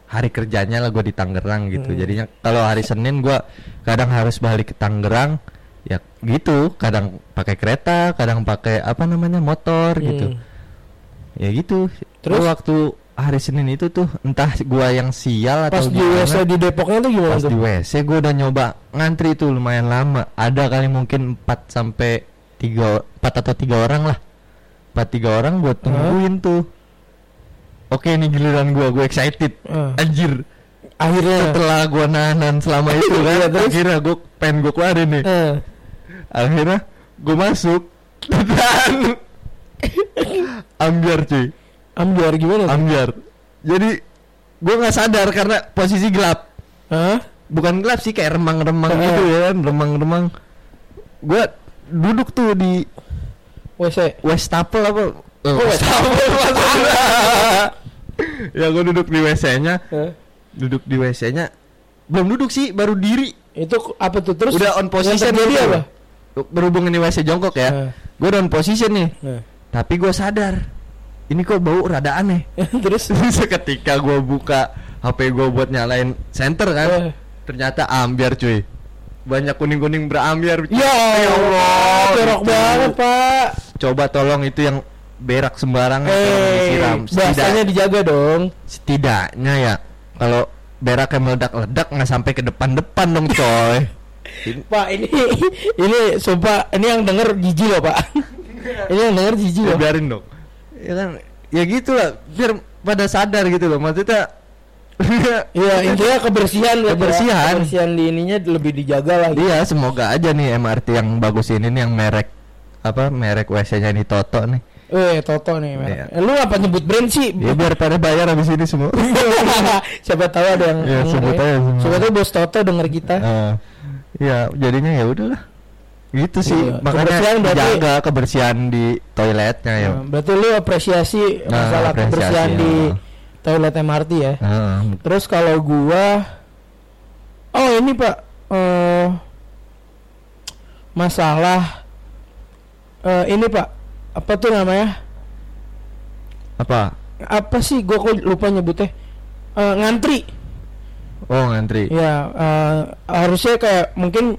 S3: hari kerjanya lah gue di Tangerang gitu
S2: Hmm.
S3: jadinya kalau hari Senin gue kadang harus balik ke Tangerang ya gitu. Kadang pakai kereta kadang pakai apa namanya motor gitu.
S2: Hmm.
S3: ya gitu.
S2: Terus?
S3: Gua waktu hari Senin itu tuh entah gua yang sial
S2: Pas
S3: atau
S2: di
S3: gimana,
S2: WC di Depoknya tuh gimana
S3: pas
S2: tuh?
S3: di WC gua udah nyoba ngantri tuh lumayan lama. Ada kali mungkin 4 sampai 3 4 atau 3 orang lah. 4 3 orang gua tungguin tuh. Oke ini giliran gua. Gua excited.
S2: Ah.
S3: anjir.
S2: Akhirnya.
S3: setelah gua nahan selama itu kan
S2: Iya,
S3: akhirnya gua pengen gua keluarin nih.
S2: Eh.
S3: Akhirnya gue masuk dan ambiar cuy
S2: Ambiar gimana?
S3: ambiar jadi gue nggak sadar karena posisi gelap
S2: Hah?
S3: bukan gelap sih kayak remang-remang
S2: Eh.
S3: gitu ya kan remang-remang gue duduk tuh di
S2: WC.
S3: Westapel apa Eh,
S2: Oh,
S3: Westapel maksudnya. ya gue duduk di WC-nya
S2: Eh.
S3: duduk di WC-nya belum duduk sih baru diri
S2: Itu apa tuh terus?
S3: udah on position gitu.
S2: apa?
S3: Berhubung ini WC jongkok ya
S2: Eh.
S3: gue on position nih
S2: Eh.
S3: Tapi gue sadar ini kok bau rada aneh.
S2: terus?
S3: Seketika gue buka HP gue buat nyalain center kan,
S2: Eh.
S3: ternyata ambiar cuy. Banyak kuning-kuning berambiar.
S2: Ya Allah, jorok
S3: gitu.
S2: banget pak.
S3: Coba tolong itu yang berak sembarangan tolong
S2: Eh,
S3: disiram. Setidak-
S2: dijaga dong.
S3: setidaknya ya kalau beraknya meledak-ledak nggak sampai ke depan-depan dong coy.
S2: Pak ini ini sumpah ini yang denger jijik loh pak. ini yang denger jijik
S3: ya
S2: loh.
S3: biarin dong. Ya kan, ya gitu lah. Biar pada sadar gitu loh. Maksudnya
S2: Iya intinya kebersihan ya.
S3: Kebersihan.
S2: Kebersihan di ininya lebih dijaga lah. gitu.
S3: Iya, semoga aja nih MRT yang bagus ini nih yang merek apa merek WC-nya ini Toto nih.
S2: Eh Toto nih. merek.
S3: Iya.
S2: Eh, lu apa nyebut brand sih?
S3: Ya biar pada bayar habis ini semua.
S2: Siapa tahu ada yang
S3: Iya, sebut
S2: ya.
S3: aja semua.
S2: Siapa tahu bos Toto denger kita.
S3: Eh, ya jadinya ya udahlah. Gitu sih.
S2: Iya,
S3: Makanya
S2: kebersihan berarti-
S3: jaga kebersihan di toiletnya ya.
S2: Nah, berarti lu apresiasi
S3: Nah,
S2: masalah
S3: apresiasi,
S2: kebersihan di
S3: ya.
S2: toilet MRT ya.
S3: Heeh.
S2: Terus kalau gua Oh, ini Pak eh masalah eh ini Pak. Apa tuh namanya?
S3: apa?
S2: Apa sih gua kok lupa nyebutnya? Eh, ngantri.
S3: Oh, ngantri.
S2: Ya, eh, harusnya kayak mungkin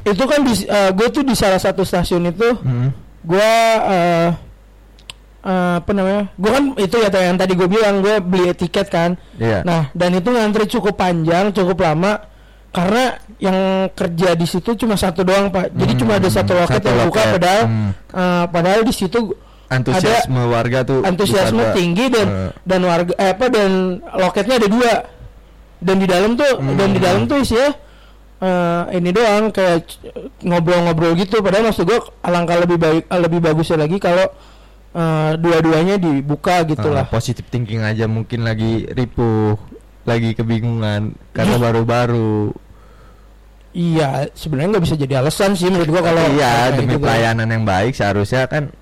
S2: itu kan di gue tuh di salah satu stasiun itu
S3: Hmm.
S2: gua eh eh, apa namanya? Gua kan itu ya yang tadi gue bilang gue beli tiket kan.
S3: Iya.
S2: Nah, dan itu ngantri cukup panjang, cukup lama karena yang kerja di situ cuma satu doang, Pak. Jadi
S3: Hmm,
S2: cuma ada satu loket
S3: satu
S2: yang buka padahal
S3: Hmm.
S2: eh, padahal di situ
S3: antusiasme warga tuh
S2: antusiasme tinggi dan
S3: Eh,
S2: dan warga eh, apa dan loketnya ada dua. Dan di dalam tuh
S3: Hmm.
S2: dan di dalam tuh isinya eh, ini doang kayak ngobrol-ngobrol gitu padahal maksud gua alangkah lebih baik lebih bagusnya lagi kalau eh, dua-duanya dibuka gitu
S3: eh,
S2: lah.
S3: positive thinking aja mungkin lagi ripuh, lagi kebingungan karena baru-baru.
S2: Iya, sebenarnya nggak bisa jadi alasan sih menurut gua kalau
S3: iya demi
S2: gitu.
S3: pelayanan yang baik seharusnya kan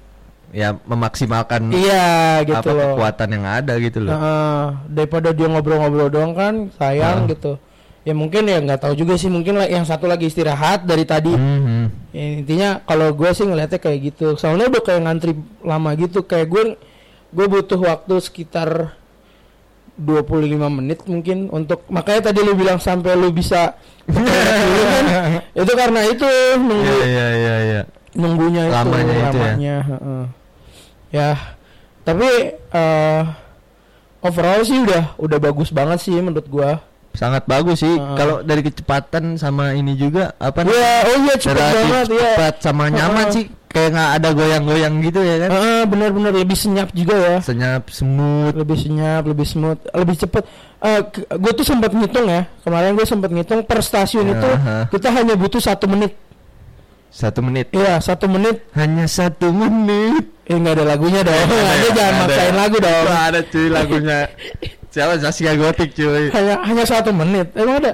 S3: ya memaksimalkan
S2: Iya, gitu
S3: apa
S2: loh.
S3: kekuatan yang ada gitu loh.
S2: Heeh, daripada dia ngobrol-ngobrol doang kan sayang gitu. Ya mungkin ya nggak tahu juga sih mungkin lah yang satu lagi istirahat dari tadi.
S3: Mhm.
S2: Ya, intinya kalau gue sih ngeliatnya kayak gitu. Soalnya udah kayak ngantri lama gitu. Kayak gue gue butuh waktu sekitar 25 menit mungkin untuk makanya tadi lu bilang sampai lu bisa dulu kan, itu karena itu nunggu
S3: Iya iya iya iya.
S2: Nunggunya itu
S3: Lamanya itu ya.
S2: lamanya, heeh. ya tapi eh overall sih udah udah bagus banget sih menurut gua
S3: Sangat bagus sih
S2: Heeh.
S3: kalau dari kecepatan sama ini juga apa
S2: ya oh iya
S3: relatif
S2: banget ya
S3: cepat sama nyaman sih kayak nggak ada goyang-goyang gitu ya kan.
S2: Heeh, benar-benar lebih senyap juga ya
S3: Senyap smooth.
S2: lebih senyap lebih smooth lebih cepet Eh gue tuh sempat ngitung ya kemarin gue sempat ngitung per stasiun itu
S3: Aha.
S2: kita hanya butuh satu menit
S3: Satu menit.
S2: iya satu menit
S3: Hanya satu menit.
S2: eh nggak ada lagunya dong anda jangan
S3: Ada
S2: maksain
S3: ya?
S2: lagu dong
S3: Wah, ada cuy lagunya. Siapa Zaskia Gotik cuy.
S2: hanya hanya satu menit emang ada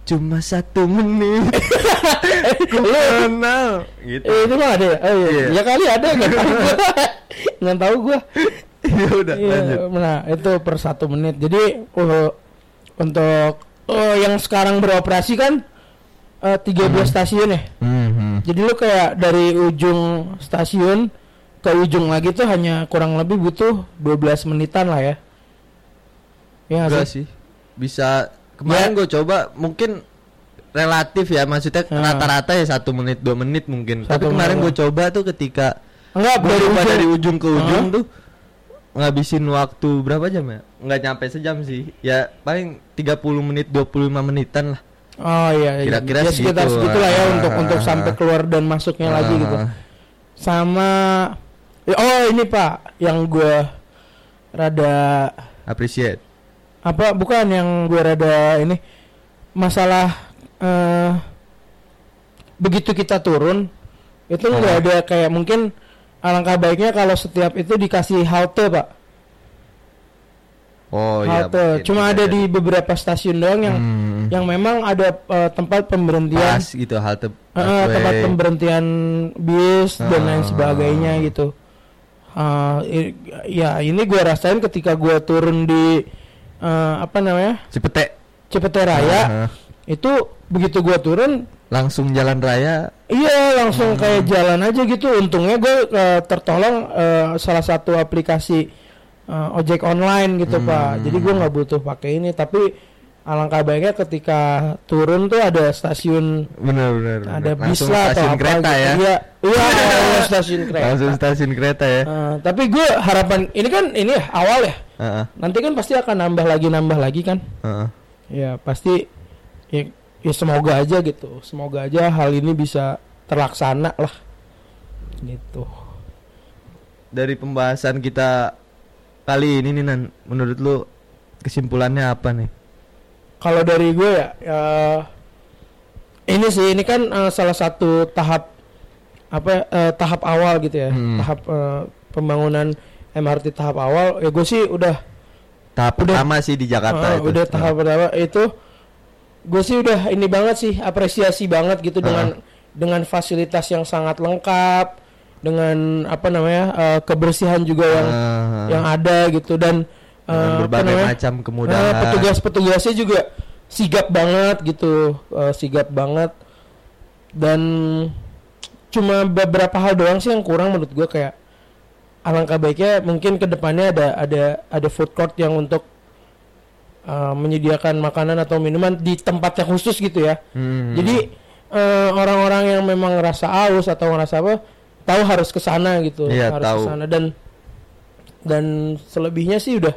S3: Cuma satu menit.
S2: Lu-
S3: kenal. Gitu.
S2: Eh, itu mah ada ya? Oh, iya.
S3: Iya.
S2: Ya kali ada nggak tahu gua. Nggak tahu gua.
S3: ya udah
S2: Iya,
S3: lanjut.
S2: Nah, itu per satu menit. Jadi uh, untuk uh, yang sekarang beroperasi kan uh, 13 stasiun ya.
S3: Mhm.
S2: Jadi lu kayak dari ujung stasiun ke ujung lagi tuh hanya kurang lebih butuh 12 menitan lah ya. Ya nggak
S3: Enggak
S2: sih?
S3: sih. Bisa kemarin gue coba mungkin relatif ya maksudnya
S2: Ah.
S3: rata-rata ya satu menit dua menit mungkin
S2: Satu
S3: tapi kemarin gue coba tuh ketika
S2: Enggak dari ujung.
S3: dari ujung ke ujung
S2: Ah.
S3: tuh ngabisin waktu berapa jam ya nggak nyampe sejam sih ya paling 30 menit 25 menitan lah
S2: Oh iya, iya.
S3: Kira-kira
S2: ya, sekitar
S3: segitu.
S2: segitulah ya
S3: Ah,
S2: untuk
S3: ah,
S2: untuk
S3: ah.
S2: sampai keluar dan masuknya lagi gitu.
S3: Ah.
S2: Sama ya, oh ini Pak yang gue rada
S3: appreciate
S2: apa bukan yang gue rada ini masalah eh begitu kita turun itu nggak
S3: Ah.
S2: ada kayak mungkin alangkah baiknya kalau setiap itu dikasih halte Pak.
S3: oh iya
S2: halte.
S3: mungkin
S2: Cuma ada
S3: jadi.
S2: di beberapa stasiun doang yang
S3: Hmm.
S2: Yang memang ada eh, tempat pemberhentian.
S3: Pas gitu halte
S2: eh, tempat pemberhentian bis dan lain sebagainya gitu. Ah, i- ya ini gue rasain ketika gue turun di eh, apa namanya?
S3: Cipete.
S2: Cipete Raya.
S3: Ah.
S2: itu begitu gue turun
S3: langsung jalan raya?
S2: iya langsung kayak jalan aja gitu. Untungnya gue eh, tertolong eh, salah satu aplikasi eh, ojek online gitu
S3: Hmm.
S2: pak. Jadi gue nggak butuh pakai ini. Tapi alangkah baiknya ketika turun tuh ada stasiun
S3: bener-bener
S2: ada bis
S3: langsung
S2: lah atau
S3: stasiun
S2: apa
S3: kereta
S2: gitu.
S3: ya
S2: Iya, iya stasiun kereta.
S3: langsung stasiun kereta ya
S2: Eh, tapi gue harapan ini kan ini ya awal ya.
S3: Heeh,
S2: Nanti kan pasti akan nambah lagi nambah lagi kan.
S3: heeh.
S2: Ya pasti ya, ya semoga aja gitu. Semoga aja hal ini bisa terlaksana lah. Gitu.
S3: dari pembahasan kita kali ini nih Nan menurut lu kesimpulannya apa nih
S2: Kalau dari gue ya, ya ini sih ini kan eh, salah satu tahap apa eh, tahap awal gitu ya.
S3: Hmm.
S2: Tahap eh, pembangunan MRT tahap awal. Ya gue sih udah
S3: tahap
S2: Udah.
S3: pertama sih di Jakarta
S2: Ah,
S3: itu
S2: udah tahap pertama itu gue sih udah ini banget sih apresiasi banget gitu dengan dengan fasilitas yang sangat lengkap dengan apa namanya eh, kebersihan juga yang
S3: Heeh.
S2: yang ada gitu dan Eh,
S3: berbagai
S2: namanya,
S3: macam
S2: eh,
S3: kemudahan.
S2: petugas-petugasnya juga sigap banget gitu. Eh, sigap banget. Dan cuma beberapa hal doang sih yang kurang menurut gue kayak alangkah baiknya mungkin ke depannya ada ada ada food court yang untuk uh, menyediakan makanan atau minuman di tempat yang khusus gitu ya.
S3: Hmm.
S2: jadi eh, orang-orang yang memang ngerasa aus atau ngerasa apa tahu harus ke sana gitu
S3: Iya,
S2: harus ke sana. Dan dan selebihnya sih udah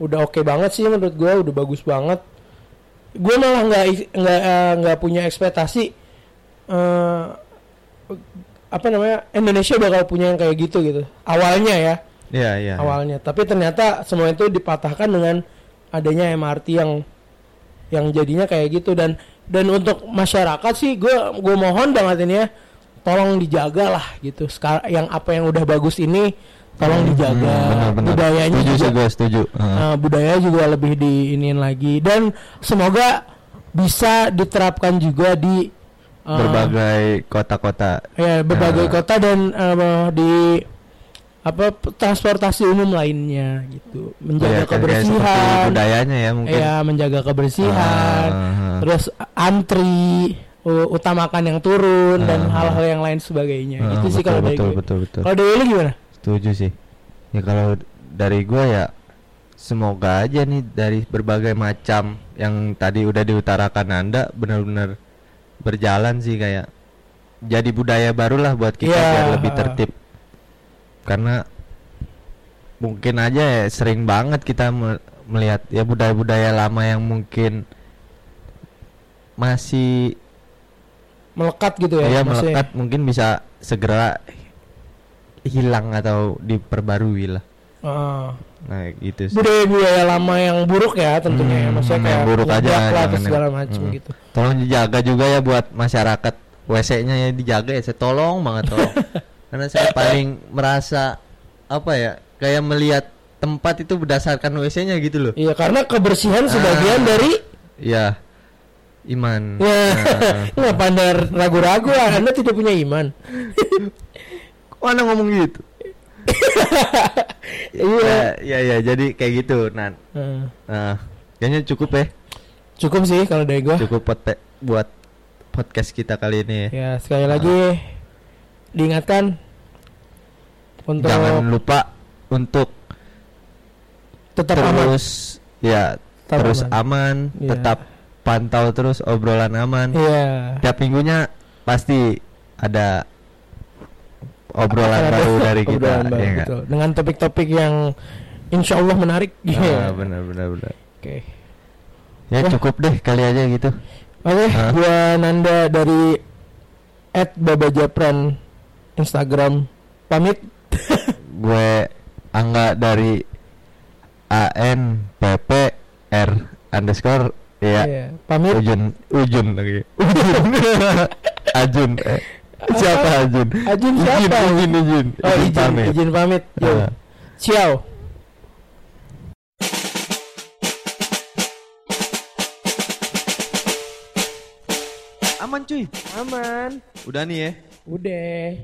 S2: udah oke banget sih menurut gue udah bagus banget. Gue malah nggak nggak eh, nggak punya ekspektasi eh apa namanya Indonesia bakal punya yang kayak gitu gitu. Awalnya ya.
S3: Iya, iya.
S2: awalnya. Tapi ternyata semua itu dipatahkan dengan adanya MRT yang yang jadinya kayak gitu. Dan dan untuk masyarakat sih gue gue mohon banget ini ya tolong dijaga lah gitu. Sekarang yang apa yang udah bagus ini tolong dijaga
S3: Hmm, benar-benar.
S2: budayanya
S3: setuju
S2: juga
S3: setuju. Heeh.
S2: uh, budaya juga lebih diinin lagi. Dan semoga bisa diterapkan juga di uh,
S3: berbagai kota-kota.
S2: Ya berbagai
S3: Ah.
S2: kota dan uh, di apa transportasi umum lainnya gitu. Menjaga
S3: Ya,
S2: kebersihan.
S3: budayanya ya mungkin.
S2: Ya menjaga kebersihan
S3: Ah,
S2: terus antri utamakan yang turun dan
S3: Ah.
S2: hal-hal yang lain sebagainya.
S3: Ah,
S2: itu sih kalau dari
S3: betul, betul betul.
S2: Kalau dari gimana
S3: setuju sih. Ya kalau dari gue ya semoga aja nih dari berbagai macam yang tadi udah diutarakan anda benar-benar berjalan sih kayak jadi budaya baru lah buat kita
S2: Iya.
S3: biar lebih tertib. Karena mungkin aja ya sering banget kita me- melihat ya budaya-budaya lama yang mungkin masih
S2: melekat gitu ya
S3: ya melekat mungkin bisa segera hilang atau diperbarui lah.
S2: Ah.
S3: nah gitu sih.
S2: Budaya-budaya lama yang buruk ya tentunya ya.
S3: Hmm,
S2: maksudnya
S3: yang
S2: kayak
S3: buruk aja,
S2: lah segala
S3: yang-
S2: macam
S3: hmm.
S2: gitu.
S3: Tolong dijaga juga ya buat masyarakat. WC-nya ya dijaga ya saya tolong banget tolong. Karena saya paling merasa apa ya kayak melihat tempat itu berdasarkan WC-nya gitu loh.
S2: Iya karena kebersihan sebagian
S3: Ah.
S2: dari
S3: ya iman.
S2: Ya.
S3: Nah,
S2: ngapa anda ragu-ragu ah, anda tidak punya iman
S3: anda ngomong gitu
S2: iya
S3: ya ya ya jadi kayak gitu nah
S2: Ah.
S3: nah kayaknya cukup ya
S2: cukup sih kalau dari gua
S3: cukup pot- buat podcast kita kali ini ya.
S2: ya sekali lagi diingatkan untuk
S3: Jangan lupa untuk
S2: tetap aman
S3: terus ya
S2: Tetap
S3: terus
S2: aman.
S3: aman,
S2: Iya.
S3: tetap pantau terus obrolan aman.
S2: Iya.
S3: Tiap minggunya pasti ada obrolan
S2: Akan
S3: baru dari kita.
S2: obrolan baru,
S3: ya
S2: betul. Dengan topik-topik yang insya Allah menarik. Iya.
S3: Ah, benar benar benar.
S2: Oke.
S3: Ya
S2: Wah.
S3: cukup deh kali aja gitu.
S2: Oke,
S3: Hah?
S2: gua Nanda dari @babajapran Instagram. Pamit.
S3: Gue Angga dari AN PP R underscore ya
S2: Iya, Pamit.
S3: Ujun Ujun lagi Ujun Ajun eh, siapa Ajun
S2: Ajun siapa?
S3: Ujun Ujun
S2: Oh, izin,
S3: pamit.
S2: izin pamit. Yo.
S3: Ah.
S2: Ciao.
S1: Aman cuy.
S2: Aman.
S1: Udah nih ya.
S2: Udah.